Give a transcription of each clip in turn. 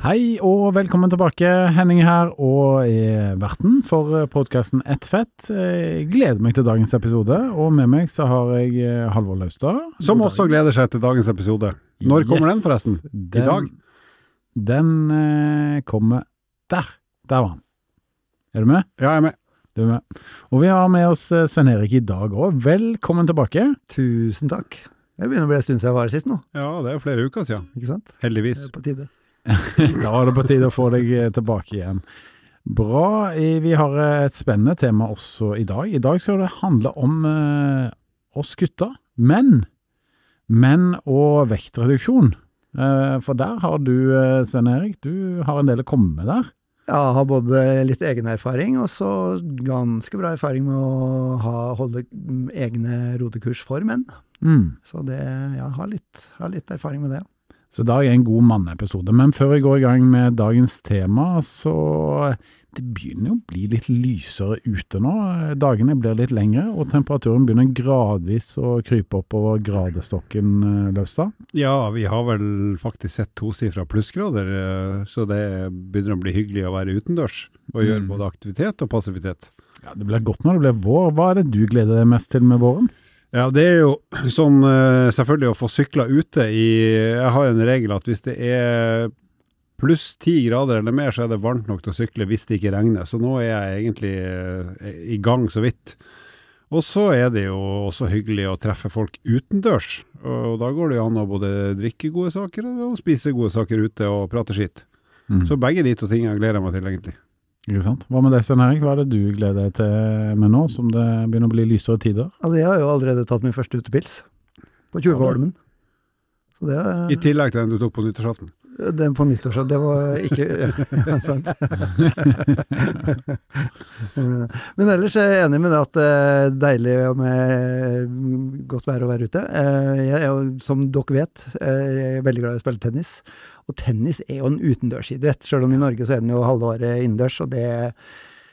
Hei og velkommen tilbake. Henning her og er verten for podkasten Ett fett. Jeg gleder meg til dagens episode, og med meg så har jeg eh, Halvor Laustad. Som også gleder seg til dagens episode. Når kommer Yes. den, forresten? Den, dag? Den eh, kommer der. Der var han. Er du med? Ja, jeg er med. Du er med. Og vi har med oss eh, Sven Erik i dag òg. Velkommen tilbake. Tusen takk. Det begynner å bli en stund siden jeg var her sist nå, Ja, det er flere uker siden. ikke sant? Det Heldigvis. er på tide. Da var det på tide å få deg eh, tilbake igjen. Bra. Vi har eh, et spennende tema også i dag. I dag skal det handle om eh, oss gutter. Menn. Menn og vektreduksjon. Eh, for der har du, Sven Erik, du har en del å komme med der. Ja, jeg har både litt egen erfaring og så ganske bra erfaring med å ha, holde egne rodekurs for menn. Mm. Så det, ja, har litt, har litt erfaring med det. Så i dag er en god manneepisode. Men før vi går i gang med dagens tema, så det begynner å bli litt lysere ute nå. Dagene blir litt lengre, og temperaturen begynner gradvis å krype oppover gradestokken, eh, Løvstad. Ja, vi har vel faktisk sett tosifra plussgrader, eh, så det begynner å bli hyggelig å være utendørs og gjøre Mm. både aktivitet og passivitet. Ja, det blir godt når det blir vår. Hva er det du gleder deg mest til med våren? Ja, det er jo sånn eh, selvfølgelig å få sykla ute i Jeg har en regel at hvis det er pluss ti grader eller mer, så er det varmt nok til å sykle hvis det ikke regner. Så nå er jeg egentlig eh, i gang så vidt. Og så er det jo også hyggelig å treffe folk utendørs. Og da går det jo an å både drikke gode saker og spise gode saker ute og prate skitt. Mm. Så begge de to tingene gleder jeg meg til, egentlig. Ikke sant? Hva med deg, Svein Erik? Hva er det du gleder deg til med nå, som det begynner å bli lysere tider? Altså, jeg har jo allerede tatt min første utepils på Tjuvholmen. Så I tillegg til den du tok på nyttårsaften. Den på nyttårsdag, det var ikke ja, sant. Men ellers er jeg enig med det at det er deilig med godt vær å være ute. Eh, Jeg er jo, som dere vet, eh, jeg er veldig glad i å spille tennis. Og tennis er jo en utendørsidrett, selv om i Norge så er den jo halve året innendørs. Og det er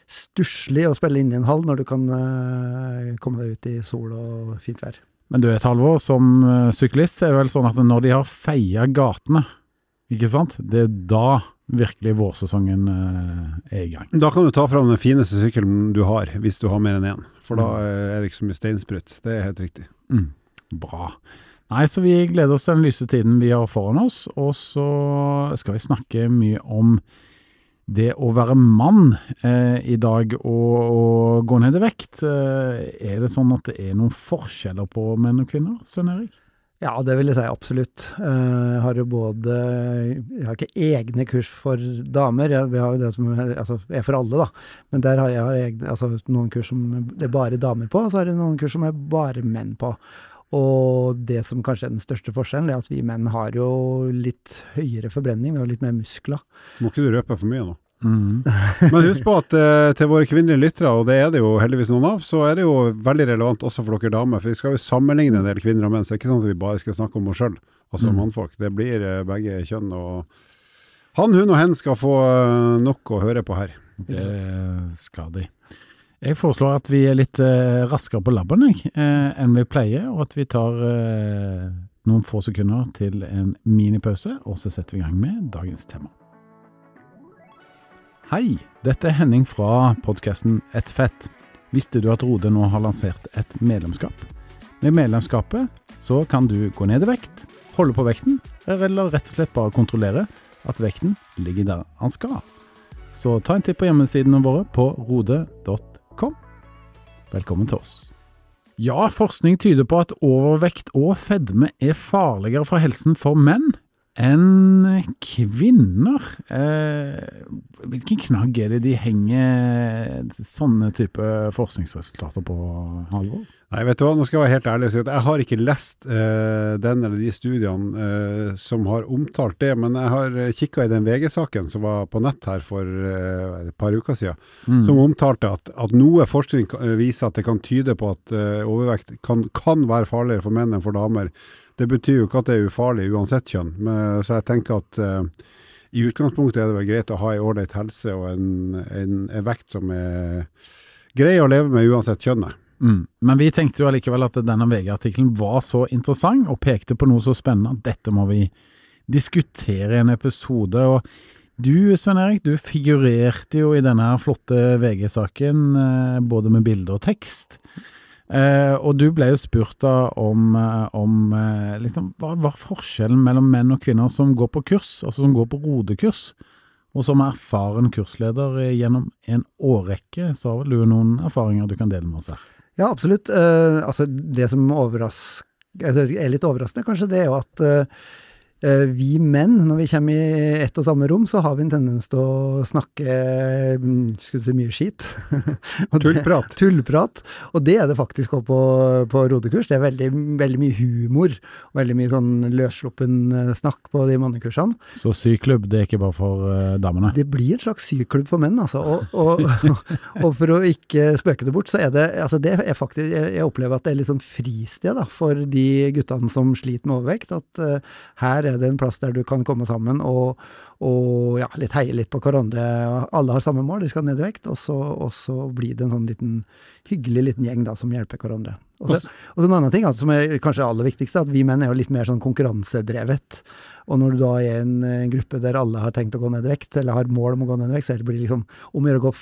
stusslig å spille inne i en hall når du kan eh, komme deg ut i sol og fint vær. Men du vet, Halvor, som eh, syklist er det vel sånn at når de har feia gatene, ikke sant, det er da virkelig vårsesongen eh, er i gang. Da kan du ta fram den fineste sykkelen du har, hvis du har mer enn én. For da eh, er det ikke så mye steinsprut. Det er helt riktig. Mm. Bra. Nei, så vi gleder oss til den lyse tiden vi har foran oss, og så skal vi snakke mye om det å være mann eh, i dag og, og gå ned i vekt. Eh, er det sånn at det er noen forskjeller på menn og kvinner, Svein Erik? Ja, det vil jeg si absolutt. Eh, Jeg har jo både Jeg har ikke egne kurs for damer, jeg, vi har jo det som er, altså, er for alle, da. Men der har jeg har egne, altså, noen kurs som det er bare damer på, og så har jeg noen kurs som er bare menn på. Og det som kanskje er den største forskjellen, er at vi menn har jo litt høyere forbrenning, vi har litt mer muskler. Må ikke du røpe for mye nå. Mm. Men husk på at eh, til våre kvinnelige lyttere, og det er det jo heldigvis noen av, så er det jo veldig relevant også for dere damer. For vi skal jo sammenligne en del kvinner og menn, så det er ikke sånn at vi bare skal snakke om oss sjøl, altså Mm. mannfolk. Det blir eh, begge kjønn. og Han, hun og hen skal få eh, nok å høre på her. Det skal de. Jeg foreslår at vi er litt eh, raskere på labben eh, enn vi pleier, og at vi tar eh, noen få sekunder til en minipause, og så setter vi i gang med dagens tema. Hei, dette er Henning fra podkasten Et fett. Visste du at Rode nå har lansert et medlemskap? Med medlemskapet så kan du gå ned i vekt, holde på vekten, eller rett og slett bare kontrollere at vekten ligger der han skal. Så ta en titt på hjemmesidene våre på rode.com. Velkommen til oss. Ja, forskning tyder på at overvekt og fedme er farligere for helsen for menn enn kvinner. Eh, hvilken knagg er det de henger sånne type forskningsresultater på, Halvor? Nei, vet du hva, nå skal jeg være helt ærlig og si at jeg har ikke lest eh, den eller de studiene eh, som har omtalt det, men jeg har uh, kikka i den VG-saken som var på nett her for eh, et par uker siden, Mm. som omtalte at, at noe forskning eh, viser at det kan tyde på at eh, overvekt kan, kan være farligere for menn enn for damer. Det betyr jo ikke at det er ufarlig uansett kjønn, men, så jeg tenker at uh, i utgangspunktet er det vel greit å ha ei ålreit helse og en, en, en, vekt som er grei å leve med uansett kjønnet. Mm. Men vi tenkte jo allikevel at denne VG-artikkelen var så interessant og pekte på noe så spennende at dette må vi diskutere i en episode. og du Svein Erik, du figurerte jo i denne flotte VG-saken, eh, både med bilde og tekst. Eh, og du ble jo spurt da om, eh, om eh, liksom, hva var forskjellen mellom menn og kvinner som går på kurs, altså som går på rodekurs, og som er erfaren kursleder gjennom en årrekke. Så har vel du noen erfaringer du kan dele med oss her? Ja, absolutt. Eh, altså, det som er litt overraskende, kanskje, det er jo at Eh, vi menn, når vi kommer i ett og samme rom, så har vi en tendens til å snakke mm, skulle si mye skit. tullprat. tullprat. Og det er det faktisk òg på, på rodekurs. Det er veldig, veldig, mye humor og veldig mye sånn løssluppen eh, snakk på de mannekursene. Så syklubb, det er ikke bare for uh, damene? Det blir en slags syklubb for menn, altså. Og, og, og, for å ikke spøke det bort, så er det altså det er faktisk Jeg opplever at det er litt sånn fristed da, for de guttene som sliter med overvekt. At uh, her er det en plass der du kan komme sammen og, og ja, litt heie litt på hverandre. Alle har samme mål, de skal ned i vekt, og så, og så blir det en sånn liten hyggelig liten gjeng da, som hjelper hverandre. Og så, en annen ting altså, som er kanskje aller viktigste, at vi menn er jo litt mer sånn konkurransedrevet. Og når du da er i en, en gruppe der alle har tenkt å gå ned i vekt, eller har mål om å gå ned i vekt, så blir det liksom om å gjøre å gå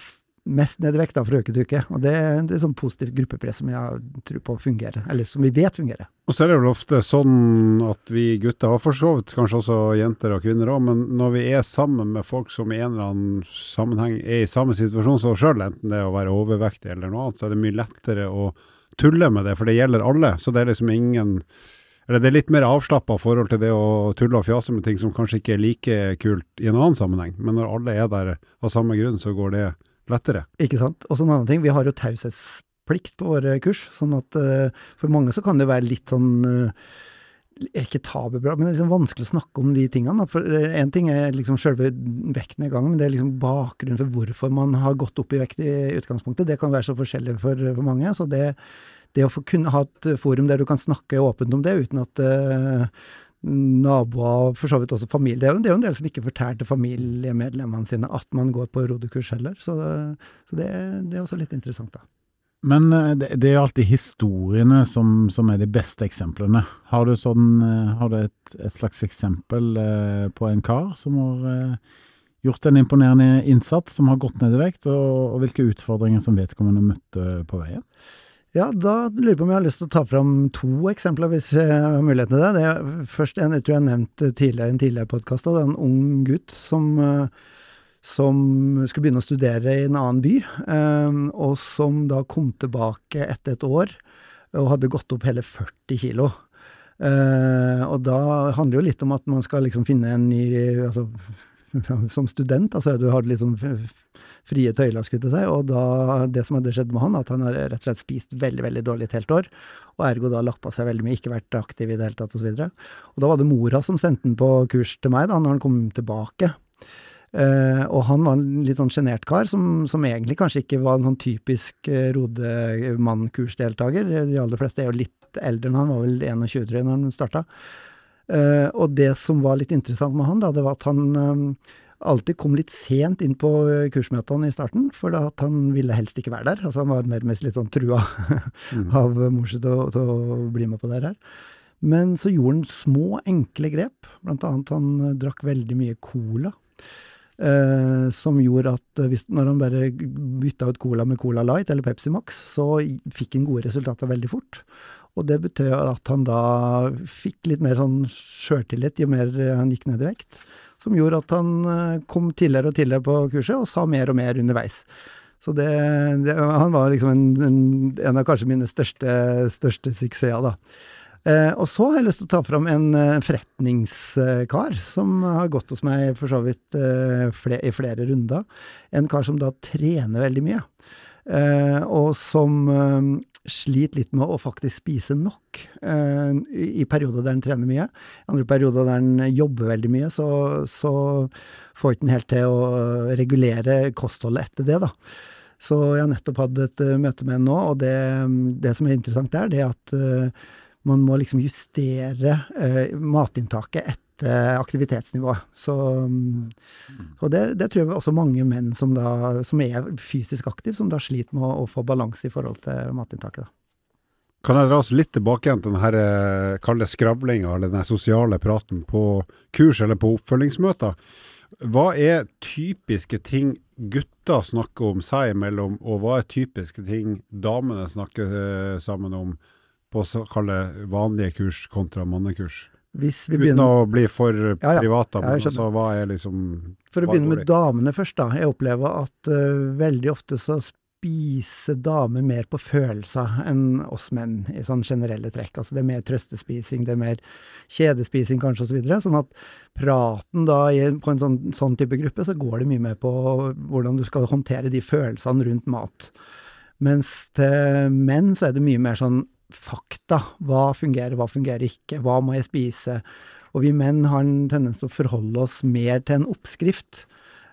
mest ned da, fra uke. Og det, det er sånn positivt gruppepress som jeg tror på fungerer, eller som vi vet fungerer. Og så er det vel ofte sånn at vi gutter, har for så vidt kanskje også jenter og kvinner òg, men når vi er sammen med folk som i en eller annen sammenheng er i samme situasjon som oss sjøl, enten det er å være overvektig eller noe annet, så er det mye lettere å tulle med det, for det gjelder alle. Så det er liksom ingen eller det er litt mer avslappa forhold til det å tulle og fjase med ting som kanskje ikke er like kult i en annen sammenheng. Men når alle er der av samme grunn, så går det lettere. Ikke sant. Og så en annen ting, vi har jo taushetsplikt på våre kurs, sånn at uh, for mange så kan det være litt sånn uh, ikke tabubra, men det er liksom vanskelig å snakke om de tingene. For Én ting er liksom selve vektnedgangen, men det er liksom bakgrunnen for hvorfor man har gått opp i vekt i utgangspunktet. Det kan være så forskjellig for, for mange. Så det, det å kunne ha et forum der du kan snakke åpent om det, uten at uh, naboer, for så vidt også familie. Det er, jo, en del som ikke fortalte familiemedlemmene sine at man går på rodekurs heller. Så, det, så det, det, er også litt interessant, da. Men eh, det, det er jo alltid historiene som, som, er de beste eksemplene. Har du, sånn, eh, har du et, et, slags eksempel eh, på en kar som har gjort en imponerende innsats, som har gått ned i vekt, og, og hvilke utfordringer som vedkommende møtte på veien? Ja, da lurer jeg på om jeg har lyst til å ta fram to eksempler, hvis jeg har muligheten til det. det er først en jeg tror jeg har nevnt tidligere i en tidligere podkast. Det er en ung gutt som, eh, som, skulle begynne å studere i en annen by, eh, og som da kom tilbake etter et år og hadde gått opp hele 40 kilo. Og da handler det jo litt om at man skal liksom finne en ny altså, Som student, altså du har liksom frie tøyler, skulle jeg si. Og da, det som hadde skjedd med han, at han har rett og slett spist veldig, veldig dårlig et helt år. Og ergo da lagt på seg veldig mye, ikke vært aktiv i det hele tatt, osv. Og, så og da var det mora som sendte han på kurs til meg, da, når han kom tilbake. Uh, og han var en litt sånn sjenert kar, som, som, egentlig kanskje ikke var en sånn typisk uh, Rodemann-kursdeltaker. De aller fleste er jo litt eldre enn han, var vel 21, tror jeg, når han starta. Uh, og det som var litt interessant med han, da, det var at han alltid kom litt sent inn på eh, kursmøtene i starten, for at han ville helst ikke være der. Altså Han var nærmest litt sånn trua mm. av mor si til, til, å bli med på det her. Men så gjorde han små, enkle grep. Blant annet han eh, drakk veldig mye cola. Eh, som gjorde at eh, hvis, når han bare bytta ut cola med Cola Light eller Pepsi Max, så fikk han gode resultater veldig fort. Og det betød at han da fikk litt mer sånn sjøltillit jo mer han gikk ned i vekt som gjorde at han eh, kom tidligere og tidligere på kurset, og sa mer og mer underveis. Så det, det, han var liksom en, en, en, av kanskje mine største, største suksesser, da. Eh, og så har jeg lyst til å ta fram en uh, forretningskar som har gått hos meg for så vidt eh, fle i flere runder. En kar som da trener veldig mye, Eh, og som sliter litt med å faktisk spise nok eh, i perioder der han trener mye. I andre perioder der han jobber veldig mye, så, så får ikke helt til å regulere kostholdet etter det, da. Så jeg har nettopp hatt et uh, møte med en nå, og det, det, som er interessant der, det er at uh, man må liksom justere eh, matinntaket etter aktivitetsnivået. Så, mm, og det, det, tror jeg også mange menn som, da, som er fysisk aktive, som da sliter med å, å få balanse i forhold til matinntaket. Da. Kan jeg dra oss litt tilbake igjen til denne eh, kalde skravlinga, eller den sosiale praten på kurs eller på oppfølgingsmøter. Hva er typiske ting gutter snakker om seg imellom, og hva er typiske ting damene snakker eh, sammen om på kalle vanlige kurs kontra mannekurs? Uten å bli for ja, ja. privat, men altså, hva er liksom For å begynne med damene først, da. Jeg opplever at uh, veldig ofte så spiser damer mer på følelser enn oss menn, i sånn generelle trekk. Altså det er mer trøstespising, det er mer kjedespising kanskje, osv. Så videre, sånn at praten da på en sånn, sånn, type gruppe, så går det mye mer på hvordan du skal håndtere de følelsene rundt mat. Mens til menn så er det mye mer sånn fakta. Hva fungerer, hva fungerer ikke, hva må jeg spise? Og vi menn har en tendens til å forholde oss mer til en oppskrift.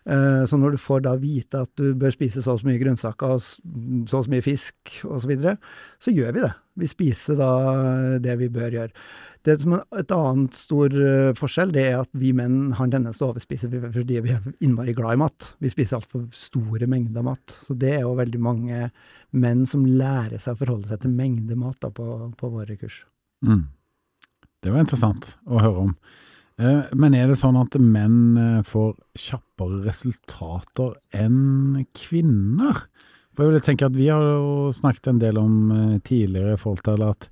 Eh, så når du får da vite at du bør spise så og så mye grønnsaker og så og så mye fisk osv., så, videre, så gjør vi det. Vi spiser da det vi bør gjøre. Det som er Et annet stor eh, forskjell det er at vi menn har en tendens til å overspise fordi vi er innmari glad i mat. Vi spiser altfor store mengder mat. Så det er jo veldig mange menn som lærer seg å forholde seg til mengde mat da, på, på, våre kurs. Mm. Det var interessant å høre om. Eh, men er det sånn at menn eh, får kjappere resultater enn kvinner? For jeg vil tenke at Vi har jo snakket en del om tidligere i forhold til at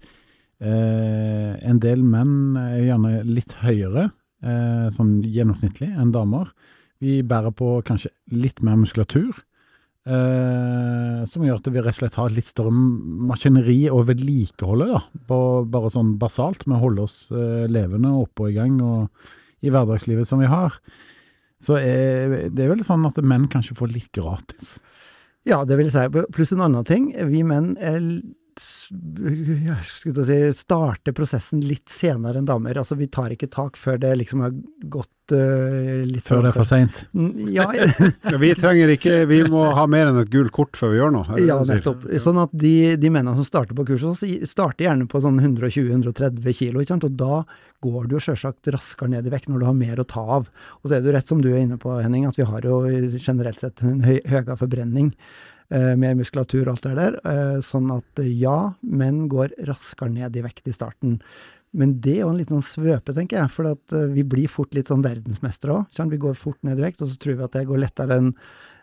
eh, en del menn er gjerne litt høyere, eh, sånn gjennomsnittlig, enn damer. Vi bærer på kanskje litt mer muskulatur. Eh, som gjør at vi rett og slett har litt større maskineri å vedlikeholde, da. På, bare sånn basalt, med å holde oss eh, levende og oppe og i gang og i hverdagslivet som vi har. Så er, det er vel sånn at menn kanskje får litt gratis. Ja, det vil jeg si. Pluss en annen ting. Vi menn er si, starte prosessen litt senere enn damer. Altså, vi tar ikke tak før det liksom har gått uh, litt Før det er for seint? Ja, ja. vi trenger ikke Vi må ha mer enn et gult kort før vi gjør noe. Ja, nettopp. Sånn at de, de mennene som starter på kurset, starter gjerne på sånn 120-130 kilo, ikke sant? og da går du jo sjølsagt raskere ned i vekt når du har mer å ta av. Og så er det jo rett som du er inne på, Henning, at vi har jo generelt sett en høy, høyere forbrenning mer muskulatur og alt det der. Eh, sånn at eh, ja, menn går raskere ned i vekt i starten. Men det er jo en liten sånn svøpe, tenker jeg. For eh, vi blir fort litt sånn verdensmestere òg. Vi går fort ned i vekt, og så tror vi at det går lettere enn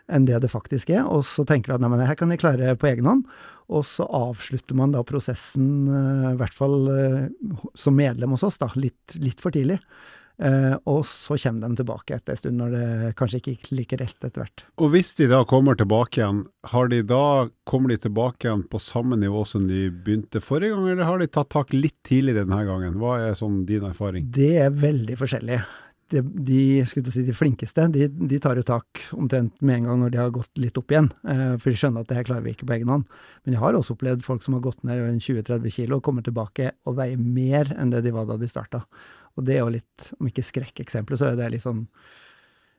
enn det det faktisk er. Og så tenker vi at nei, men det her kan jeg klare på egen hånd. Og så avslutter man da prosessen, eh, i hvert fall som medlem hos oss, da, litt, litt for tidlig. Uh, og så kommer de tilbake etter en stund, når det kanskje ikke gikk like rett etter hvert. Og hvis de da kommer tilbake igjen, har de da, kommer de tilbake igjen på samme nivå som de begynte forrige gang, eller har de tatt tak litt tidligere denne gangen? Hva er sånn din erfaring? Det er veldig forskjellig. De, de, si, de flinkeste de, de, tar jo tak omtrent med en gang når de har gått litt opp igjen, uh, for de skjønner at det her klarer vi ikke på egen hånd. Men jeg har også opplevd folk som har gått ned 20-30 kilo og kommer tilbake og veier mer enn det de var da de starta. Og det er jo litt, om ikke skrekkeksempler, så er det litt sånn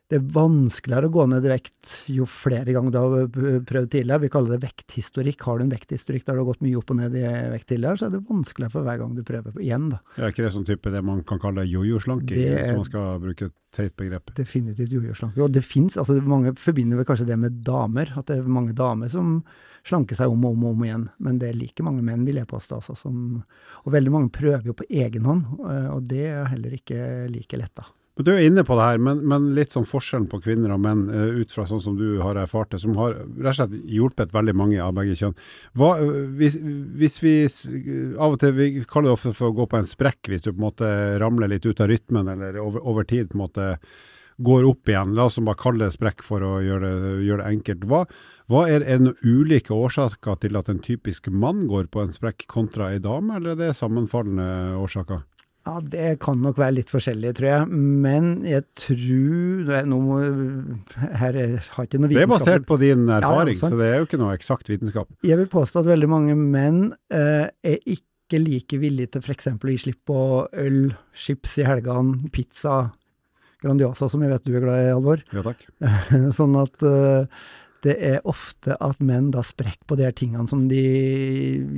Det er vanskeligere å gå ned i vekt jo flere ganger du har prøvd tidligere. Vi kaller det vekthistorikk. Har du en vekthistorikk der du har gått mye opp og ned i vekt tidligere, så er det vanskeligere for hver gang du prøver igjen, da. Er ikke det sånn type det man kan kalle jojo-slanking, hvis man skal bruke et teit begrep? Definitivt jojo-slanking. Og det fins, altså mange forbinder vel kanskje det med damer, at det er mange damer som slanke seg om og om og om igjen. Men det er like mange menn, vil jeg påstå. Altså, som, og veldig mange prøver jo på egen hånd, eh, og det er heller ikke like lett, da. Du er inne på det her, men, men, litt sånn forskjellen på kvinner og menn, uh, ut fra sånn som du har erfart det, som har rett og slett hjulpet veldig mange av begge kjønn. Hva, hvis, hvis, vi Av og til vi kaller det ofte for å gå på en sprekk, hvis du på en måte ramler litt ut av rytmen, eller over, over tid på en måte går opp igjen. La oss bare kalle det sprekk for å gjøre det, gjøre det enkelt. Hva, hva er, er det ulike årsaker til at en typisk mann går på en sprekk kontra ei dame, eller er det sammenfallende årsaker? Ja, Det kan nok være litt forskjellig, tror jeg. Men jeg tror nå, Her har jeg ikke noe vitenskap Det er basert på din erfaring, ja, så det er jo ikke noe eksakt vitenskap. Jeg vil påstå at veldig mange menn eh, er ikke like villige til f.eks. å gi slipp på øl, chips i helgene, pizza, Grandiosa, som jeg vet du er glad i, Alvor. Ja, takk. sånn at uh, det er ofte at menn da sprekker på de her tingene som de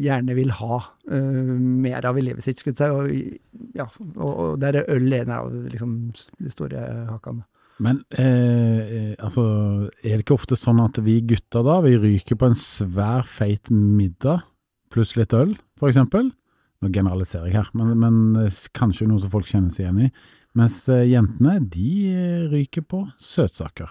gjerne vil ha uh, mer av i livet sitt, skulle jeg si. Og, ja, og, og der er øl en av liksom, de store hakene. Men eh, altså, er det ikke ofte sånn at vi gutter da, vi ryker på en svær, feit middag pluss litt øl, for eksempel? Nå generaliserer jeg her, men, men kanskje noe som folk kjenner seg igjen i. Mens jentene, de ryker på søtsaker.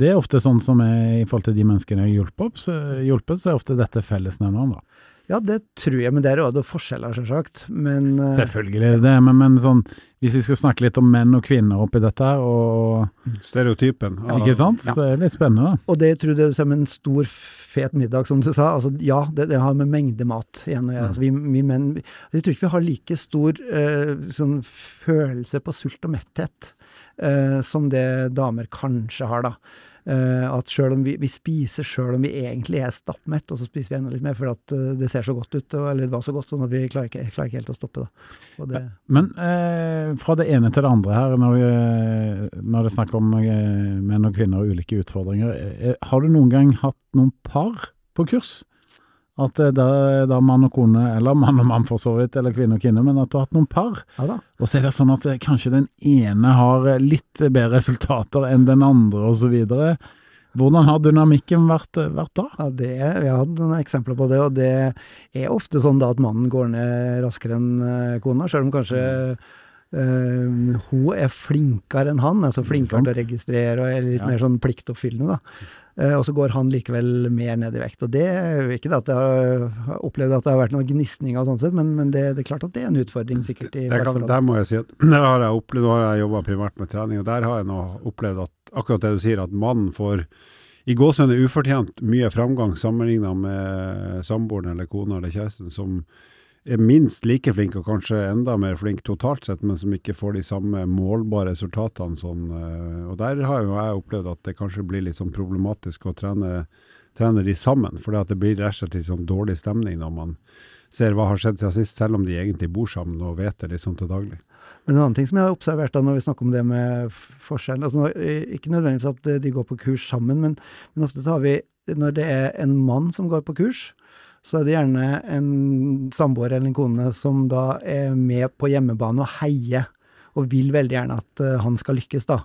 Det er ofte sånn som er i forhold til de menneskene jeg har hjulpet, så, hjulpet, så er ofte dette fellesnevneren, da. Ja, det tror jeg, men det er jo forskjeller, selvsagt. Men, uh, Selvfølgelig er det det, men, men sånn, hvis vi skal snakke litt om menn og kvinner oppi dette og Stereotypen. Ja, ikke sant? Ja. Så det er litt spennende. Og det tror jeg som en stor, fet middag, som du sa. Altså, ja, det, det har med mengde mat igjen å gjøre. Altså, vi, vi, menn Jeg tror ikke vi har like stor uh, sånn følelse på sult og metthet uh, som det damer kanskje har, da. Uh, at selv om vi, vi spiser sjøl om vi egentlig er stappmett, og så spiser vi enda litt mer for at uh, det ser så godt ut, eller det var så godt, sånn at vi klarer ikke, klarer ikke helt å stoppe. Det. Men uh, fra det ene til det andre her, når, når det er snakk om menn og kvinner og ulike utfordringer, har du noen gang hatt noen par på kurs? At det er da mann og kone, eller mann og mann for så vidt, eller kvinne og kvinne, men at du har hatt noen par. Ja og så er det sånn at eh, kanskje den ene har eh, litt bedre resultater enn den andre, osv. Hvordan har dynamikken vært, eh, vært da? Ja, det, Vi har hatt noen eksempler på det, og det er ofte sånn da at mannen går ned raskere enn kona, selv om kanskje øh, hun er flinkere enn han, altså flinkere til å registrere og er litt ja. mer sånn pliktoppfyllende. da. Uh, og så går han likevel mer ned i vekt. Og det er ikke det at jeg har opplevd at det har vært noen gnisninger, sånn sett, men, men det, det, er klart at det er en utfordring, sikkert. i kan, Der må jeg si at der har jeg opplevd, nå har jeg jobba primært med trening, og der har jeg nå opplevd at akkurat det du sier, at mannen får i gåsehudene ufortjent mye framgang sammenligna med samboeren eller kona eller kjæresten, som er minst like flink, og kanskje enda mer flink totalt sett, men som ikke får de samme målbare resultatene. Sånn, eh, og der har jo jeg opplevd at det kanskje blir litt sånn problematisk å trene, trene de sammen, for det blir rett og slett litt sånn dårlig stemning når man ser hva har skjedd siden sist, selv om de egentlig bor sammen og vet det sånn til daglig. Men en annen ting som jeg har observert da når vi snakker om det med forskjell altså Ikke nødvendigvis at de går på kurs sammen, men, men ofte så har vi, når det er en mann som går på kurs, så er det gjerne en samboer eller en kone som da er med på hjemmebane og heier, og vil veldig gjerne at uh, han skal lykkes, da.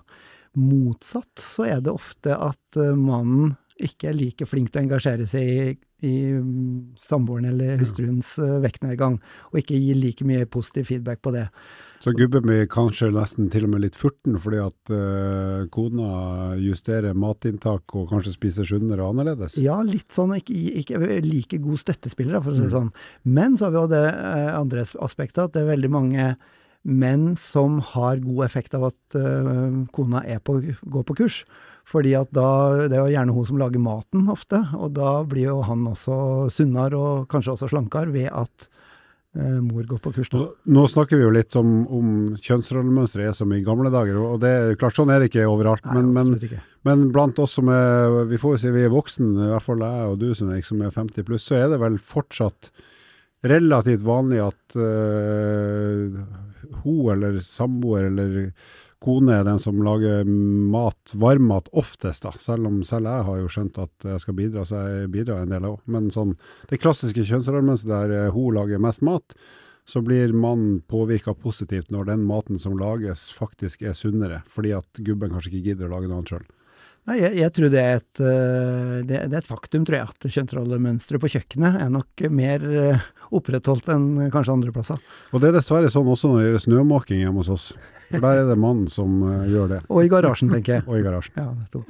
Motsatt så er det ofte at uh, mannen ikke er like flink til å engasjere seg i, i um, samboeren eller hustruens uh, vektnedgang, og ikke gir like mye positiv feedback på det. Så gubben blir kanskje nesten til og med litt furten fordi at uh, kona justerer matinntak og kanskje spiser sunnere og annerledes? Ja, litt sånn. Ikke, ikke like god støttespiller, for å si det mm. sånn. Men så har vi jo det uh, andre aspektet, at det er veldig mange menn som har god effekt av at uh, kona på, går på kurs. Fordi at da, Det er jo gjerne hun som lager maten ofte, og da blir jo han også sunnere og kanskje også slankere ved at eh, mor går på kurs. Nå, nå snakker vi jo litt om, om kjønnsrollemønsteret er som i gamle dager, og det er klart sånn er det ikke overalt. Nei, men, men, men, blant oss som er vi får si vi er voksen, i hvert fall jeg og du som er, som er 50 pluss, så er det vel fortsatt relativt vanlig at uh, hun eller samboer eller kone er den som lager mat, varmmat oftest, da. Selv om selv jeg har jo skjønt at jeg skal bidra, så jeg bidrar en del òg. Men sånn, det klassiske kjønnsrollemønsteret der eh, hun lager mest mat, så blir mannen påvirka positivt når den maten som lages faktisk er sunnere, fordi at gubben kanskje ikke gidder å lage noe annet sjøl. Nei, jeg, jeg, tror det er, et, eh, det, det er et faktum, tror jeg, at kjønnsrollemønsteret på kjøkkenet er nok mer eh, opprettholdt enn kanskje andre plasser. Og det er dessverre sånn også når det gjelder snømåking hjemme hos oss. For der er det mannen som uh, gjør det. Og i garasjen, tenker jeg. Og i garasjen. Ja, nettopp.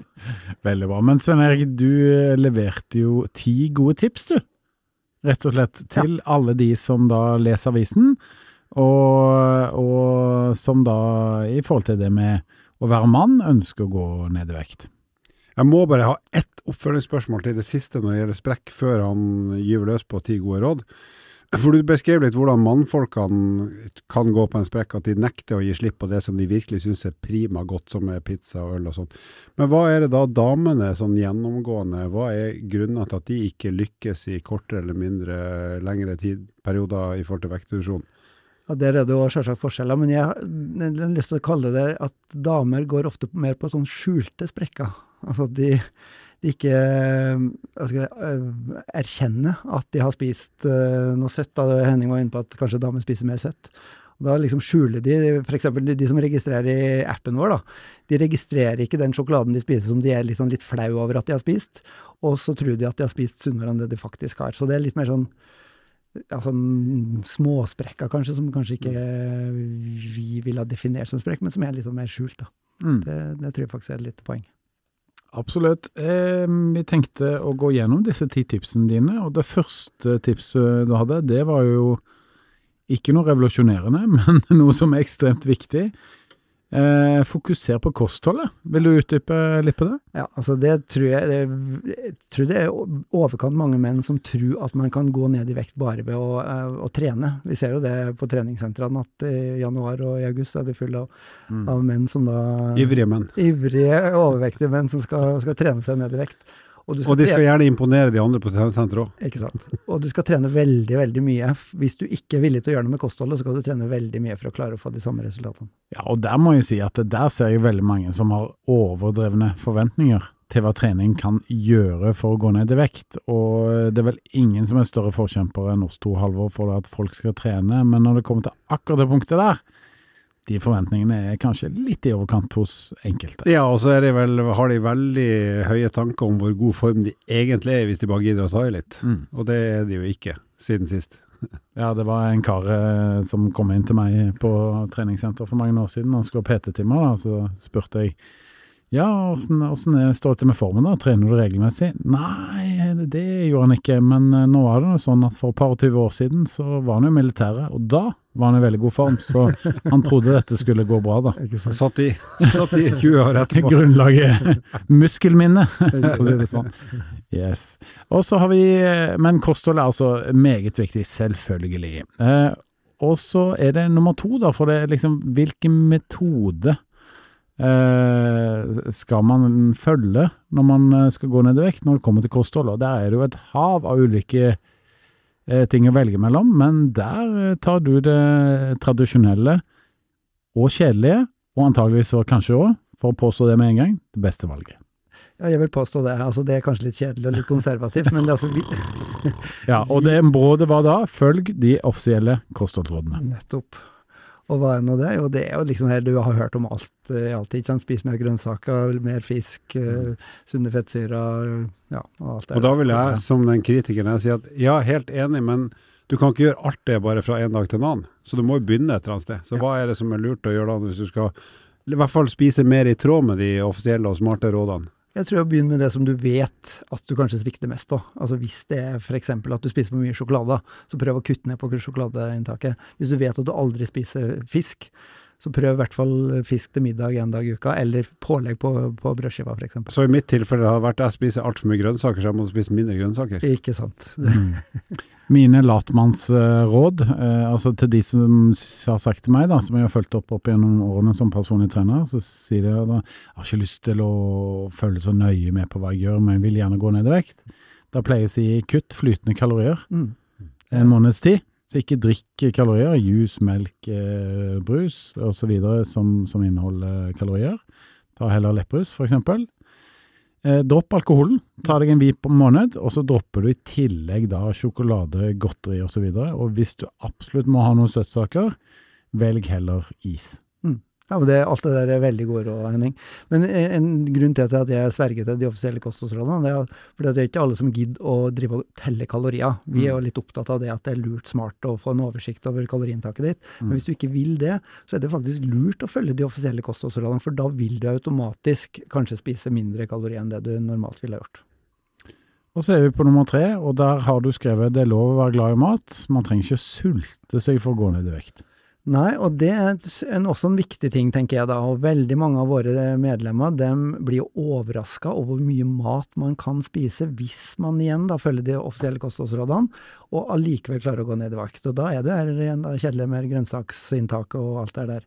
Veldig bra. Men Svein Erik, du eh, leverte jo ti gode tips, du. Rett og slett til ja. alle de som da leser avisen, og, og, som da i forhold til det med å være mann, ønsker å gå ned i vekt. Jeg må bare ha ett oppfølgingsspørsmål til det siste når det gjelder sprekk, før han gyver løs på ti gode råd. For du beskrev litt hvordan mannfolkene kan gå på en sprekk, at de nekter å gi slipp på det som de virkelig syns er prima godt, som er pizza og øl og sånn. Men hva er det da damene sånn gjennomgående, hva er grunnen til at de ikke lykkes i kortere eller mindre lengre tidperioder i forhold til vektreduksjon? Ja, Der er det jo selvsagt forskjeller, men jeg, har lyst til å kalle det at damer går ofte mer på sånn skjulte sprekker. Altså de de ikke jeg, eh, erkjenner at de har spist eh, noe søtt. Da Henning var inne på at kanskje damer spiser mer søtt. Og da liksom skjuler de, f.eks. De, de som registrerer i appen vår, da. De registrerer ikke den sjokoladen de spiser som de er liksom litt flau over at de har spist, og så tror de at de har spist sunnere enn det de faktisk har. Så det er litt mer sånn ja, sånn småsprekker, kanskje, som kanskje ikke vi ville ha definert som sprekk, men som er liksom mer skjult. da. Mm. Det, det tror jeg faktisk er et lite poeng. Absolutt. Eh, vi tenkte å gå gjennom disse ti tipsene dine, og det første tipset du hadde, det var jo ikke noe revolusjonerende, men noe som er ekstremt viktig. Eh, fokuser på kostholdet. Vil du utdype litt på det? Ja, altså det tror jeg det, Jeg tror det er overkant mange menn som tror at man kan gå ned i vekt bare ved å, eh, å trene. Vi ser jo det på treningssentrene at i januar og i august er det full av, Mm. av menn som da Ivrige menn. Ivrige, overvektige menn som skal, skal trene seg ned i vekt. Og, du Og de skal gjerne imponere de andre på senteret òg. ikke sant? og du skal trene veldig, veldig mye. Hvis du ikke er villig til å gjøre noe med kostholdet, så skal du trene veldig mye for å klare å få de samme resultatene. Ja, og der må jeg si at der ser jeg veldig mange som har overdrevne forventninger til hva trening kan gjøre for å gå ned i vekt. Og det er vel ingen som er større forkjempere enn oss to, Halvor, for at folk skal trene. Men når det kommer til akkurat det punktet der, de forventningene er kanskje litt i overkant hos enkelte. Ja, og så er de vel, har de veldig høye tanker om hvor god form de egentlig er, hvis de bare gidder å ta i litt. Mm. Og det er de jo ikke, siden sist. Ja, det var en kar eh, som kom inn til meg på treningssenter for mange år siden. Han skulle ha PT-timer, da, så spurte jeg ja, åssen står det til med formen, da? Trener du regelmessig? Nei, det gjorde han ikke, men eh, nå var det sånn at for et par og tyve år siden så var han jo i militæret, og da var han i veldig god form, så han trodde dette skulle gå bra, da. Ikke sant? satt i, satt i 20 år etterpå. Grunnlaget muskelminne, for å si det sånn. Yes. Og så har vi Men kosthold er altså meget viktig, selvfølgelig. Eh, og så er det nummer to, da, for det er liksom hvilken metode eh, skal man følge når man eh, skal gå ned i vekt når det kommer til kosthold? Og der er det jo et hav av ulike eh, ting å velge mellom, men der eh, tar du det tradisjonelle og kjedelige, og antageligvis og kanskje òg, for å påstå det med en gang, det beste valget. Ja, jeg vil påstå det. Altså, det er kanskje litt kjedelig og litt konservativt, men det er altså Ja, og det rådet var da, følg de offisielle kostholdsrådene. Nettopp. Og hva er nå det? Jo, det er jo liksom her du har hørt om alt, i alltid. tid. Spis mer grønnsaker, mer fisk, eh, sunne fettsyrer, ja, og alt det Og da vil jeg, som den kritikeren, jeg si at ja, helt enig, men du kan ikke gjøre alt det bare fra en dag til en annen. Så du må jo begynne et eller annet sted. Så hva er det som er lurt å gjøre da, hvis du skal i hvert fall spise mer i tråd med de offisielle og smarte rådene? Jeg tror jeg begynner med det som du vet at du kanskje svikter mest på. Altså Hvis det er f.eks. at du spiser for mye sjokolade, så prøv å kutte ned på sjokoladeinntaket. Hvis du vet at du aldri spiser fisk, så prøv i hvert fall fisk til middag en dag i uka, eller pålegg på, på brødskiva f.eks. Så i mitt tilfelle har det vært at jeg spiser altfor mye grønnsaker, så jeg må spise mindre grønnsaker. Ikke sant. Mine latmannsråd, eh, altså til de som har sagt til meg, da, som jeg har fulgt opp opp gjennom årene som personlig trener, så sier de at jeg har ikke lyst til å følge så nøye med på hva jeg gjør, men jeg vil gjerne gå ned i vekt. Da pleier jeg å si kutt flytende kalorier Mm. en måneds tid. Så ikke drikk kalorier, juice, melk, eh, brus osv. Som, som inneholder kalorier. Ta heller eksempel. Eh, dropp alkoholen. Ta deg en vip om måned, og så dropper du i tillegg da sjokolade, godteri osv. Og, så og hvis du absolutt må ha noen søtsaker, velg heller is. Ja, men det, Alt det der er veldig gode råd, Henning. Men en, en grunn til at jeg sverger til de offisielle kostholdsrådene, det er fordi at det er ikke alle som gidder å drive og telle kalorier. Vi er jo litt opptatt av det at det er lurt smart å få en oversikt over kaloriinntaket ditt. Men hvis du ikke vil det, så er det faktisk lurt å følge de offisielle kostholdsrådene, for da vil du automatisk kanskje spise mindre kalorier enn det du normalt ville gjort. Og så er vi på nummer tre, og der har du skrevet det er lov å være glad i mat. Man trenger ikke sulte seg for å gå ned i vekt. Nei, og det er en, også en viktig ting, tenker jeg da. Og veldig mange av våre medlemmer de blir jo overraska over hvor mye mat man kan spise hvis man igjen da følger de offisielle kostholdsrådene, og allikevel klarer å gå ned i vekt. Og da er det her igjen da kjedelig med grønnsaksinntak og alt det der.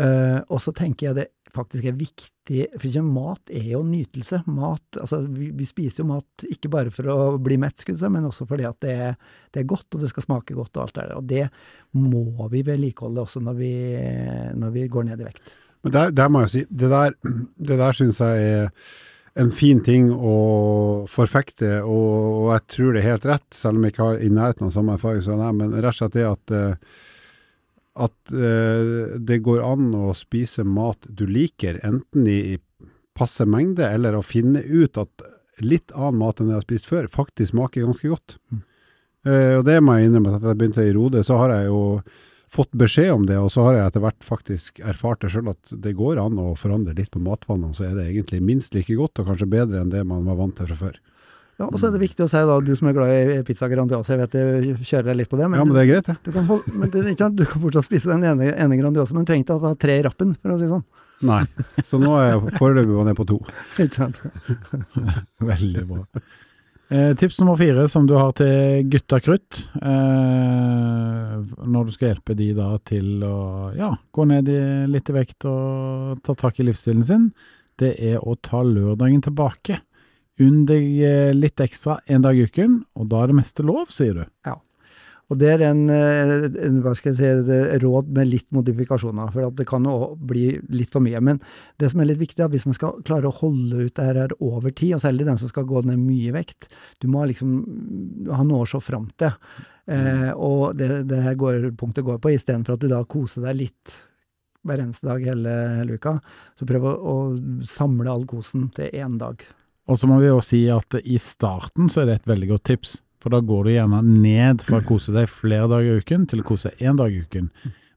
Uh, og så tenker jeg det faktisk er viktig, for ikke mat er jo nytelse. Mat, altså vi, vi spiser jo mat ikke bare for å bli mett, men også fordi at det er, det er godt, og det skal smake godt og alt det der. Og det må vi vedlikeholde også når vi, når vi går ned i vekt. Men der, der må jeg si, det der, det der syns jeg er en fin ting å forfekte, og, og jeg tror det er helt rett, selv om jeg ikke har i nærheten av samme erfaring som deg, men rett og slett det at eh, at uh, det går an å spise mat du liker, enten i passe mengde, eller å finne ut at litt annen mat enn jeg har spist før, faktisk smaker ganske godt. Mm. Uh, og det må jeg innrømme, at etter jeg begynte i Rode, så har jeg jo fått beskjed om det, og så har jeg etter hvert faktisk erfart det sjøl at det går an å forandre litt på matvanene, så er det egentlig minst like godt, og kanskje bedre enn det man var vant til fra før. Ja, og så er det viktig å si, da, du som er glad i pizza Grandiosa, jeg vet jeg kjører deg litt på det, men, ja, men det er greit, ja. du, kan, men det, du kan fortsatt spise den ene, ene Grandiosa, men du trenger ikke å ha tre i rappen, for å si det sånn. Nei. Så nå er jeg foreløpig nede på to. Ikke sant? Veldig bra. Eh, tips nummer fire som du har til gutta krutt, eh, når du skal hjelpe de da til å ja, gå ned i, litt i vekt og ta tak i livsstilen sin, det er å ta lørdagen tilbake. Unn deg eh, litt ekstra en dag i uken, og da er det meste lov, sier du. Ja. Og det er en, eh, en hva skal jeg si, råd med litt modifikasjoner, for at det kan jo bli litt for mye. Men det som er litt viktig, er at hvis man skal klare å holde ut det her her over tid, og særlig dem som skal gå ned mye vekt, du må liksom ha noe å se fram til. Eh, og det, det her går, punktet går på, istedenfor at du da koser deg litt hver eneste dag hele, hele uka, så prøv å, å samle all kosen til én dag. Og så må vi jo si at i starten så er det et veldig godt tips. For da går du gjerne ned fra å kose deg flere dager i uken til å kose én dag i uken.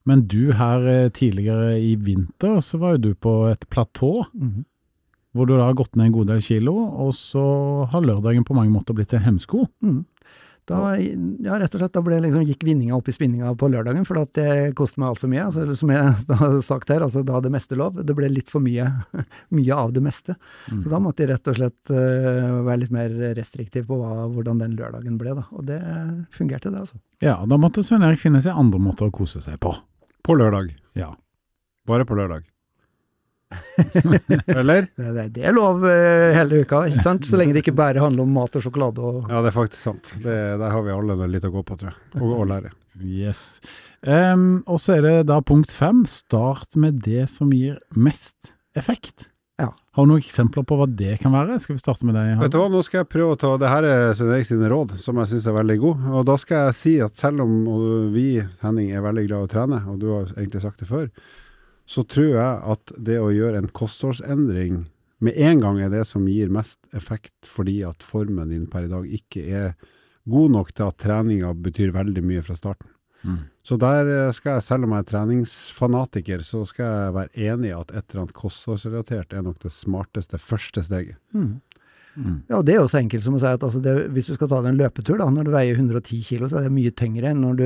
Men du her eh, tidligere i vinter, så var jo du på et platå, Mhm. hvor du da har gått ned en god del kilo, og så har lørdagen på mange måter blitt en hemsko. Mhm. Da, ja, rett og slett, da ble liksom, gikk vinninga opp i spinninga på lørdagen, for det koste meg altfor mye. Altså, som jeg har sagt her, altså da det meste lov. Det ble litt for mye, mye av det meste. Så da måtte jeg rett og slett uh, være litt mer restriktiv på hva, hvordan den lørdagen ble, da. Og det fungerte, det, altså. Ja, da måtte Svein Erik finne seg andre måter å kose seg på. På lørdag. Ja. Bare på lørdag. Eller? Det, det, det er lov eh, hele uka, ikke sant? Så lenge det ikke bare handler om mat og sjokolade og Ja, det er faktisk sant. Det, der har vi alle litt å gå på, tror jeg. Og å lære. Yes. Um, og så er det da punkt fem. Start med det som gir mest effekt. Ja. Har du noen eksempler på hva det kan være? Skal vi starte med deg? Vet du hva, nå skal jeg prøve å ta Det her er Svein Erik sine råd, som jeg syns er veldig gode. Og da skal jeg si at selv om vi, Henning, er veldig glad i å trene, og du har egentlig sagt det før, så tror jeg at det å gjøre en kostholdsendring med en gang er det som gir mest effekt, fordi at formen din per i dag ikke er god nok til at treninga betyr veldig mye fra starten. Mm. Så der eh, skal jeg, selv om jeg er treningsfanatiker, så skal jeg være enig i at et eller annet kostholdsrelatert er nok det smarteste første steget. mm. Mm. Ja, og det er jo så enkelt som å si at altså det, hvis du skal ta deg en løpetur, da, når du veier 110 kilo, så er det mye tyngre enn når du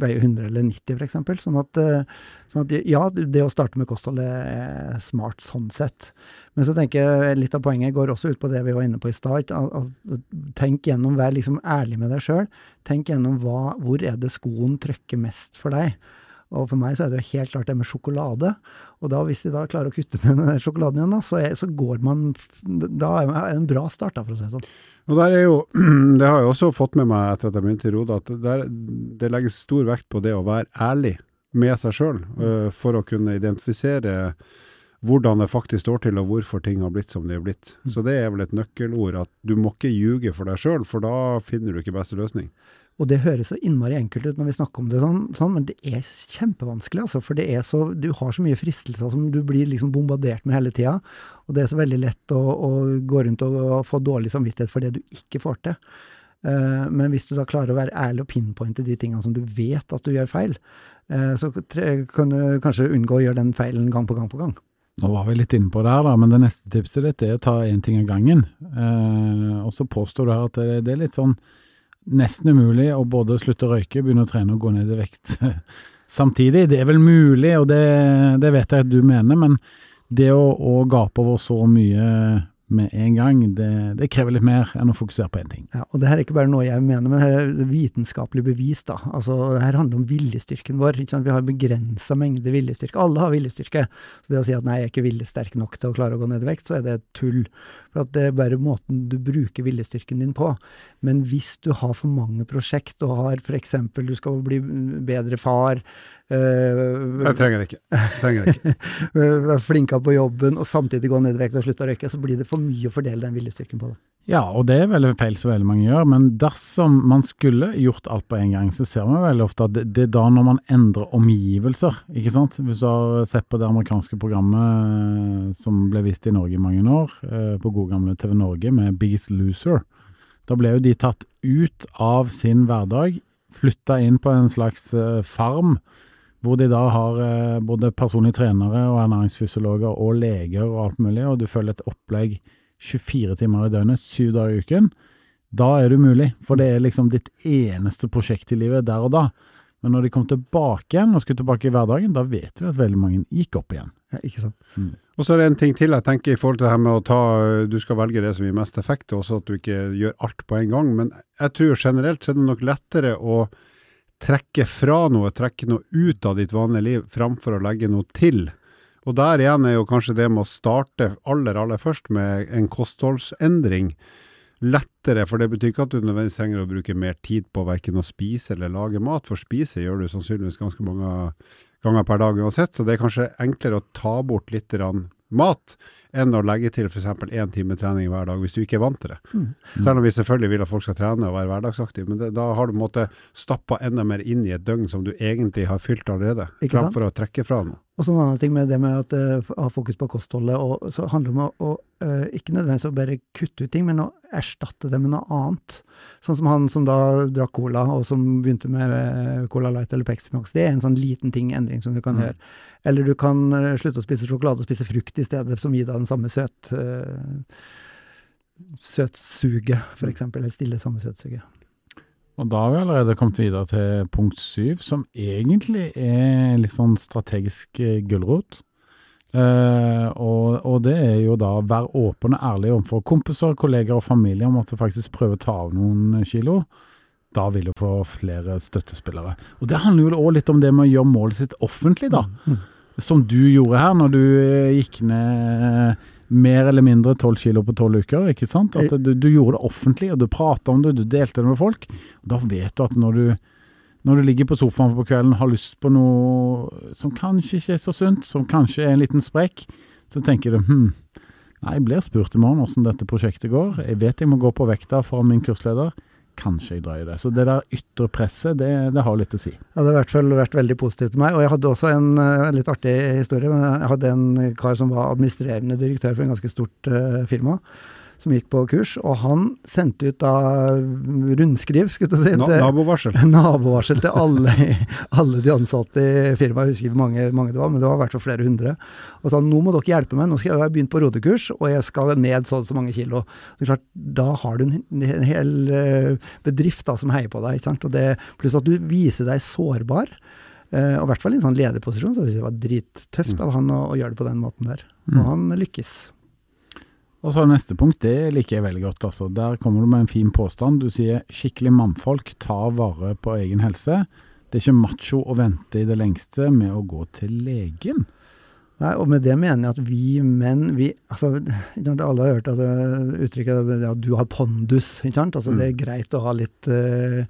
veier 100 eller 90 f.eks. Sånn at, eh, sånn at ja, det å starte med kosthold er smart sånn sett. Men så tenker jeg litt av poenget går også ut på det vi var inne på i start. Tenk gjennom, vær liksom ærlig med deg sjøl. Tenk gjennom hva, hvor er det skoen trykker mest for deg. Og for meg så er det jo helt klart det med sjokolade. Og da, hvis de da klarer å kutte ned den sjokoladen igjen, da, så, er, så går man Da er det en bra start, da, for å si det sånn. Og der er jo, Det har jeg også fått med meg etter at jeg begynte i Roda, at der, det legges stor vekt på det å være ærlig med seg sjøl, for å kunne identifisere hvordan det faktisk står til, og hvorfor ting har blitt som de har blitt. Så det er vel et nøkkelord, at du må ikke ljuge for deg sjøl, for da finner du ikke beste løsning. Og det høres så innmari enkelt ut når vi snakker om det sånn, sånn men det er kjempevanskelig, altså. For så, du har så mye fristelser som du blir liksom bombardert med hele tida. Og det er så veldig lett å, å gå rundt og, få dårlig samvittighet for det du ikke får til. Uh, men hvis du da klarer å være ærlig og pinpointe de tingene som du vet at du gjør feil, uh, så kan du kanskje unngå å gjøre den feilen gang på gang på gang. Nå var vi litt inne på det her, da, men det neste tipset ditt er å ta én ting av gangen. Uh, og så påstår du her at det, det er litt sånn nesten umulig å både slutte å røyke, begynne å trene og gå ned i vekt samtidig. Det er vel mulig, og det, det vet jeg at du mener, men det å, å gape over så mye med en gang, det, det krever litt mer enn å fokusere på én ting. Ja, og det her er ikke bare noe jeg mener, men her er vitenskapelig bevis. da. Altså, det her handler om viljestyrken vår. ikke sant? Vi har begrensa mengde viljestyrke. Alle har viljestyrke. Så det å si at nei, jeg er ikke viljesterk nok til å klare å gå ned i vekt, så er det tull. For at det er bare måten du bruker viljestyrken din på. Men hvis du har for mange prosjekt, og har f.eks. du skal bli bedre far, øh, Jeg trenger det ikke. Jeg trenger det ikke. være flinka på jobben og samtidig gå ned i vekt og slutte å røyke, så blir det for mye å fordele den viljestyrken på. det. Ja, og det er veldig feil så veldig mange gjør, men dersom man skulle gjort alt på en gang, så ser man veldig ofte at det, det er da når man endrer omgivelser, ikke sant. Hvis du har sett på det amerikanske programmet eh, som ble vist i Norge i mange år, eh, på gode gamle TV Norge med Biggest Loser, da ble jo de tatt ut av sin hverdag, flytta inn på en slags eh, farm, hvor de da har både personlige trenere og ernæringsfysiologer og leger og alt mulig, og du følger et opplegg 24 timer i døgnet, syv dager i uken, da er det umulig. For det er liksom ditt eneste prosjekt i livet der og da. Men når de kom tilbake igjen og skulle tilbake i hverdagen, da vet vi at veldig mange gikk opp igjen. Ja, ikke sant. Og så er det en ting til jeg tenker i forhold til det her med å ta Du skal velge det som gir mest effekt, og også at du ikke gjør alt på en gang. Men jeg tror generelt så er det nok lettere å trekke fra noe, trekke noe ut av ditt vanlige liv, framfor å legge noe til. Og der igjen er jo kanskje det med å starte aller, aller først med en kostholdsendring lettere, for det betyr ikke at du nødvendigvis trenger å bruke mer tid på verken å spise eller lage mat, for spise gjør du sannsynligvis ganske mange ganger per dag uansett, så det er kanskje enklere å ta bort litt mat enn å legge til f.eks. én time trening hver dag, hvis du ikke er vant til det. Mm. Selv om vi selvfølgelig vil at folk skal trene og være hverdagsaktive, men det, da har du på en måte stappa enda mer inn i et døgn som du egentlig har fylt allerede, Ikke sant? å trekke fra noe. Og så en annen ting med det med at uh, ha fokus på kostholdet, og så handler det om å, å eh, ikke nødvendigvis å bare kutte ut ting, men å erstatte det med noe annet. Sånn som han som da drakk cola, og som begynte med eh, Cola Light eller Pepsi Max. Det er en sånn liten ting, endring, som du kan Mm. gjøre. Eller du kan eh, slutte å spise sjokolade og spise frukt i stedet, som gir deg den samme søt... Uh, søtsuget, for eksempel. Eller stille samme søtsuget. Og da har vi allerede kommet videre til punkt syv, som egentlig er litt sånn strategisk eh, gulrot. Eh, og, og det er jo da å være åpen og ærlig overfor kompiser, kolleger og familie om at du faktisk prøver å ta av noen kilo. Da vil du få flere støttespillere. Og det handler jo òg litt om det med å gjøre målet sitt offentlig, da. Mm. Som du gjorde her, når du eh, gikk ned mer eller mindre 12 kilo på 12 uker, ikke sant? At du, du gjorde det offentlig, og du prata om det, du delte det med folk. Og da vet du at når du, når du ligger på sofaen på kvelden og har lyst på noe som kanskje ikke er så sunt, som kanskje er en liten sprekk, så tenker du hm, nei, jeg blir spurt i morgen hvordan dette prosjektet går. Jeg vet jeg må gå på vekta fra min kursleder. Kanskje jeg drar i det. Så det der ytre presset, det, det har litt å si. Ja, det har i hvert fall vært veldig positivt til meg. Og jeg hadde også en eh, litt artig historie. men Jeg hadde en kar som var administrerende direktør for en ganske stort uh, firma, som gikk på kurs. Og han sendte ut da rundskriv, skulle jeg si, til nabovarsel. nabovarsel til alle, alle de ansatte i firmaet. Jeg husker ikke hvor mange, mange det var, men det var i hvert fall flere hundre. Og sa nå må dere hjelpe meg, nå skal jeg ha begynt på rodekurs, og jeg skal ned så og så mange kilo. Det er klart, Da har du en, en hel eh, bedrift da, som heier på deg. ikke sant? Og det, pluss at du viser deg sårbar. eh, og i hvert fall i en sånn lederposisjon, så jeg det var drittøft av han å, å gjøre det på den måten der. Og Mm. han lykkes. Og så neste punkt, det liker jeg veldig godt. Altså. Der kommer du med en fin påstand. Du sier skikkelig mannfolk tar vare på egen helse. Det er ikke macho å vente i det lengste med å gå til legen. Nei, og med det mener jeg at vi menn, vi altså, Alle har hørt at det uttrykket at ja, 'du har pondus'. ikke sant? Altså, Mm. Det er greit å ha litt, uh,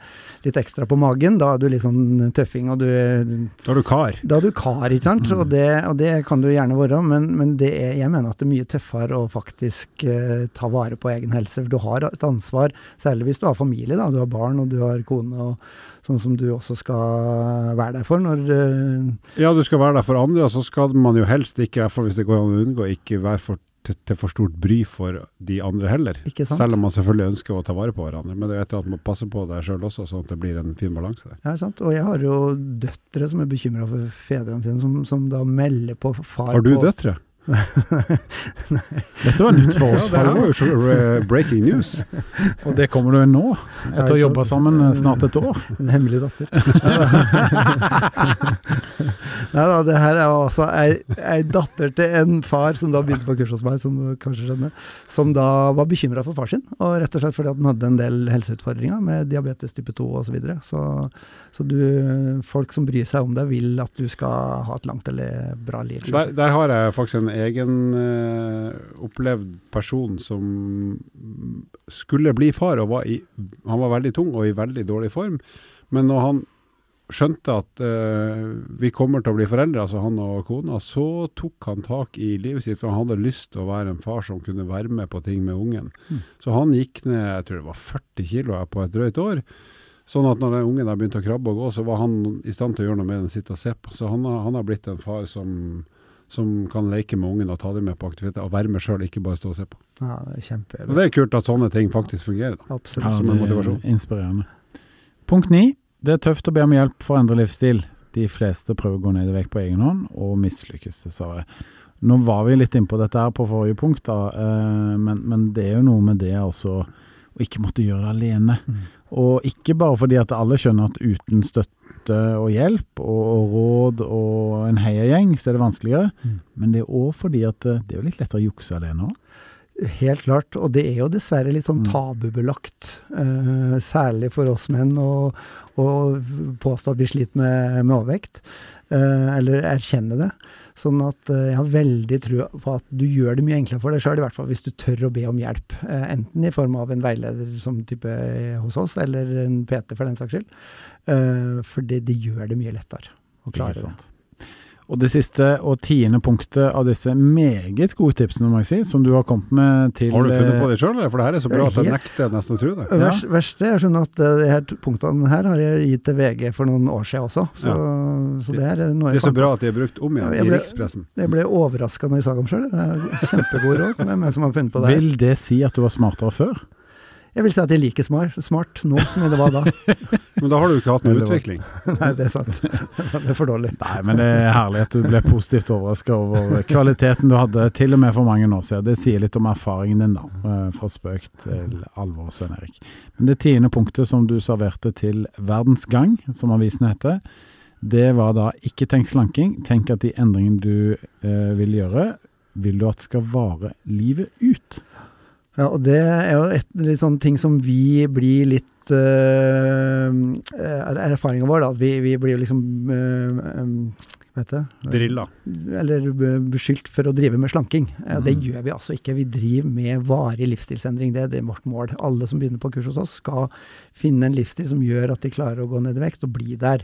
litt ekstra på magen. Da er du litt sånn tøffing, og du Da er du kar. da er du kar, ikke sant? Og, det, og det kan du gjerne være, men, men det er, jeg mener at det er mye tøffere å faktisk uh, ta vare på egen helse. For du har et ansvar, særlig hvis du har familie, da. Du har barn og du har kone, og sånn som du også skal være der for når eh, Ja, du skal være der for andre, og så skal man jo helst ikke, i hvert fall hvis det går an å unngå, ikke være for, til, til for stort bry for de andre heller. Ikke sant? Selv om man selvfølgelig ønsker å ta vare på hverandre. Men det er et eller annet man å passe på deg sjøl også, sånn at det blir en fin balanse der. Ja, sant. Og jeg har jo døtre som er bekymra for fedrene sine, som, som da melder på far Har du på døtre? Dette var nytt for oss. Ja, det var jo eh, breaking news. Og det kommer du nå, etter å ha jobbe sammen eh, snart et år. En hemmelig datter. Nei da, det her er altså ei, ei datter til en far som da begynte på kurs hos meg, som du kanskje skjønner, som da var bekymra for far sin, og rett og slett fordi at han hadde en del helseutfordringer med diabetes type 2 osv. Så, videre. så Så du, folk som bryr seg om deg, vil at du skal ha et langt eller bra liv. Der, der har jeg faktisk en egen eh, opplevd person som skulle bli far, og var i, han var veldig tung og i veldig dårlig form. Men når han skjønte at uh, vi kommer til å bli foreldre, altså han og kona, så tok han tak i livet sitt, for han hadde lyst til å være en far som kunne være med på ting med ungen. Mm. Så han gikk ned jeg tror det var 40 kilo på et drøyt år. Sånn at når den ungen begynte å krabbe og gå, så var han i stand til å gjøre noe med den, sitte og se på. Så han han har blitt en far som, som kan leke med ungen og ta dem med på aktiviteter, og være med sjøl, ikke bare stå og se på. Ja, det er kjempe... Og det er kult at sånne ting faktisk fungerer. da. Absolutt. Ja, som en motivasjon. er inspirerende. Punkt ni. Det er tøft å be om hjelp for å endre livsstil. De fleste prøver å gå ned i vekt på egen hånd, og mislykkes, dessverre. Nå var vi litt innpå dette her på forrige punkt, da, eh, men, men det er jo noe med det også å ikke måtte gjøre det alene. Mm. Og ikke bare fordi at alle skjønner at uten støtte og hjelp og, og råd og en heiagjeng, så er det vanskeligere. Mm. Men det er òg fordi at eh, det er jo litt lettere å jukse alene òg. Helt klart, og det er jo dessverre litt sånn Mm. tabubelagt, uh, særlig for oss menn, å, å påstå at vi sliter med, med overvekt, uh, eller erkjenne det. Sånn at eh, jeg har veldig tro på at du gjør det mye enklere for deg sjøl, i hvert fall hvis du tør å be om hjelp. Eh, enten i form av en veileder som type eh, hos oss, eller en PT for den saks skyld. For det, det gjør det mye lettere å klare det. Og det siste og tiende punktet av disse meget gode tipsene, må jeg si, som du har kommet med til Har du funnet på eh, det sjøl, eller? For det her er så bra at jeg nekter nesten å tro det. Ja. Vers, verste er sånn at eh, de her punktene her har jeg gitt til VG for noen år siden også. Så, så det her er noe Det er så bra at de er brukt om igjen Ja, jeg i rikspressen. Jeg ble overraska når jeg sa dem sjøl. Det er kjempegode råd. som er meg som har funnet på det. her. Vil det si at du var smartere før? Jeg vil si at jeg er like smart, smart nå som det var da. Men da har du ikke hatt noen utvikling. Nei, det er sant. Det er for dårlig. Nei, men det er herlig at du ble positivt overraska over kvaliteten du hadde til og med for mange år siden. Det sier litt om erfaringen din, da. eh, Fra spøk til alvor, Svein Erik. Men det tiende punktet som du serverte til Verdens Gang, som avisen heter, det var da ikke tenk slanking, tenk at de endringene du eh, vil gjøre, vil du at skal vare livet ut. Ja, og det er jo et litt sånn ting som vi blir litt uh, Erfaringa vår, da. At vi, vi blir jo liksom uh, um, Hva heter det? Drilla. Eller beskyldt for å drive med slanking. Ja, Det Mhm. gjør vi altså ikke. Vi driver med varig livsstilsendring. Det, det er vårt mål. Alle som begynner på kurs hos oss, skal finne en livsstil som gjør at de klarer å gå ned i vekst og bli der.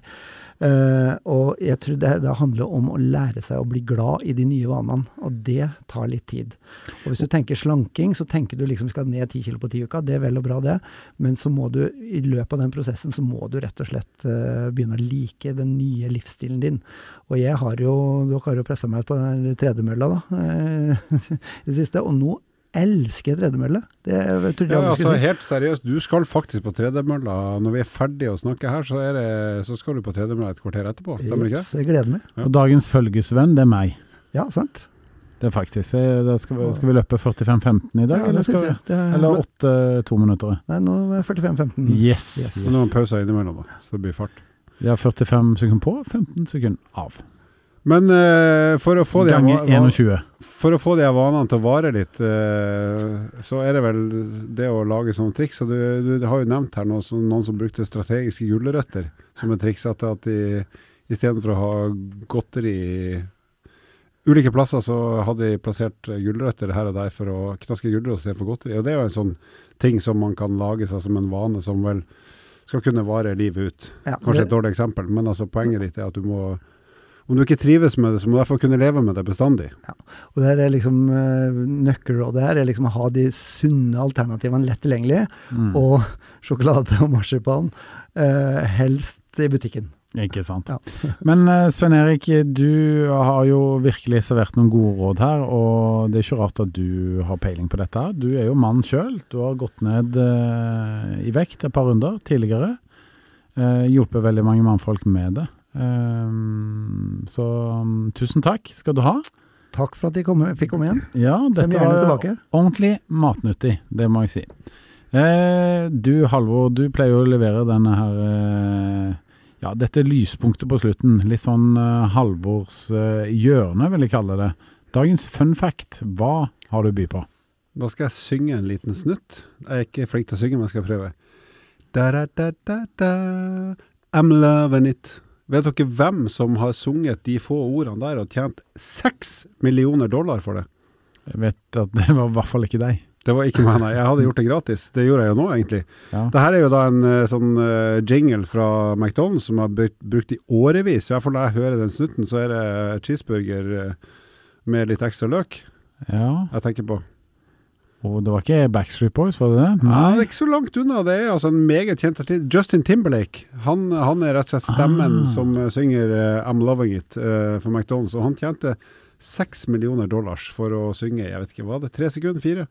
Eh, og jeg tror det, det handler om å lære seg å bli glad i de nye vanene, og det tar litt tid. Og hvis du tenker slanking, så tenker du liksom skal ned 10 kilo på ti uker, det er vel og bra det, men så må du i løpet av den prosessen så må du rett og slett uh, begynne å like den nye livsstilen din. Og jeg har jo, dere har jo pressa meg ut på den tredemølla da, i det siste, og nå elsker tredemølle. Det jeg trodde jeg Ja, altså skulle si. Helt seriøst, du skal faktisk på tredemølla. Når vi er ferdige å snakke her, så, er det, så skal du på tredemølla et kvarter etterpå. Stemmer ikke det? Yes, jeg gleder meg. Ja. Og dagens følgesvenn, det er meg. Ja, sant? Det er faktisk eh, Da skal, vi, skal vi løpe 45-15 i dag, Ja, eller, skal vi. Det er- eller 8-2 minutter? Nei, nå er 45-15. Yes. Yes. er Noen pauser innimellom, da, så det blir fart. Vi har 45 sekunder på, 15 sekunder av. Men uh, for, å få de 21. for å få de vanene til å vare litt, uh, så er det vel det å lage sånne triks. Og du, du har jo nevnt her noe, som- noen som brukte strategiske gulrøtter som et triks. At, at de istedenfor å ha godteri ulike plasser, så hadde de plassert gulrøtter her og der for å knaske gulrot istedenfor godteri. Og det er jo en sånn ting som man kan lage seg som en vane som vel skal kunne vare livet ut. Ja, Kanskje et dårlig eksempel, men altså poenget ditt er at du må om du ikke trives med det, så må du i hvert fall kunne leve med det bestandig. og det er liksom uh, nøkkelrådet her er liksom å ha de sunne alternativene lett tilgjengelig, Mm. og sjokolade og marsipan eh, helst i butikken. Ikke sant. Ja. Men eh, Svein Erik, du har jo virkelig servert noen gode råd her, og det er ikke rart at du har peiling på dette. her. Du er jo mann sjøl. Du har gått ned eh, i vekt et par runder tidligere. Eh, hjulpet veldig mange mannfolk med det. Eh, så um, tusen takk skal du ha. Takk for at de kom, fikk komme igjen. Ja, dette var tilbake. ordentlig matnyttig, det må jeg si. Eh, du Halvor, du pleier jo å levere denne her eh, Ja, dette lyspunktet på slutten. Litt sånn eh, Halvors eh, hjørne, vil jeg kalle det. Dagens fun fact, hva har du å by på? Da skal jeg synge en liten snutt. Jeg er ikke flink til å synge, men jeg skal prøve. Da, da, da, da, da. I'm loving it. Vet dere hvem som har sunget de få ordene der og tjent seks millioner dollar for det? Jeg vet at det var i hvert fall ikke deg. Det var ikke meg, nei. Jeg hadde gjort det gratis. Det gjorde jeg jo nå, egentlig. Ja. Det her er jo da en eh, sånn eh, jingle fra McDonald's som har brukt, brukt i årevis. I hvert fall når jeg hører den snutten, så er det cheeseburger eh, med litt ekstra løk ja. jeg tenker på. Og det var ikke Backstreet Boys, var det det? Nei, det er ikke så langt unna. Det er altså en meget kjent artist. Justin Timberlake. Han, han er rett og slett stemmen Ah. som eh, synger uh, I'm Loving It uh, for McDonald's. Og han tjente seks millioner dollars for å synge, jeg vet ikke, hva det, tre sekunder, fire?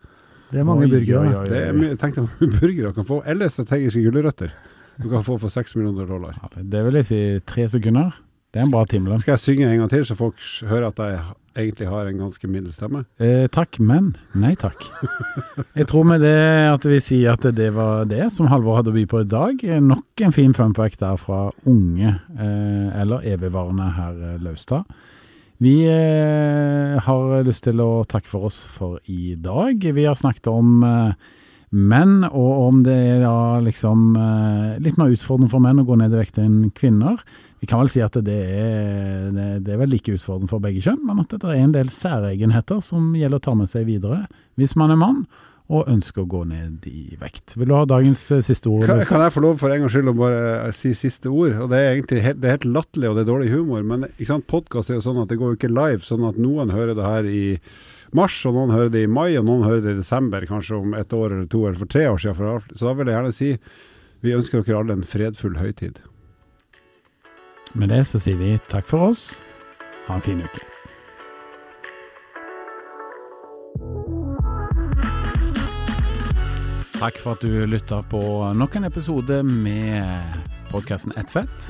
Det er mange Oi, burgere. oi, oi, Det er mye, tenk deg hvor mye burgere du kan få. Eller strategiske gulrøtter. Du kan få for seks millioner dollar. Ja, Det vil jeg si tre sekunder. Det er en bra timelønn. Skal jeg synge en gang til, så folk hører at jeg egentlig har en ganske middels stemme? Eh, takk, men nei takk. Jeg tror med det at vi sier at det var det som Halvor hadde å by på i dag. Eh, Nok en fin fun fact der fra unge, eh, eller evigvarende herr eh, Laustad. Vi eh, har lyst til å takke for oss for i dag. Vi har snakket om eh, menn, og om det er da liksom eh, litt mer utfordrende for menn å gå ned i vekt enn kvinner. Vi kan vel si at det er, det, er vel like utfordrende for begge kjønn, men at det er en del særegenheter som gjelder å ta med seg videre hvis man er mann og ønsker å gå ned i vekt. Vil du ha dagens eh, siste ord? Kan, kan jeg få lov for en gangs skyld å bare eh, si siste ord? Og Det er egentlig helt, det er helt latterlig og det er dårlig humor, men podkast er jo sånn at det går jo ikke live, sånn at noen hører det her i mars, og noen hører det i mai, og noen hører det i desember, kanskje om et år eller to eller for tre år siden. For, så da vil jeg gjerne si vi ønsker dere alle en fredfull høytid. Med det så sier vi takk for oss. Ha en fin uke. Takk for at du lytta på nok en episode med podkasten Ett fett.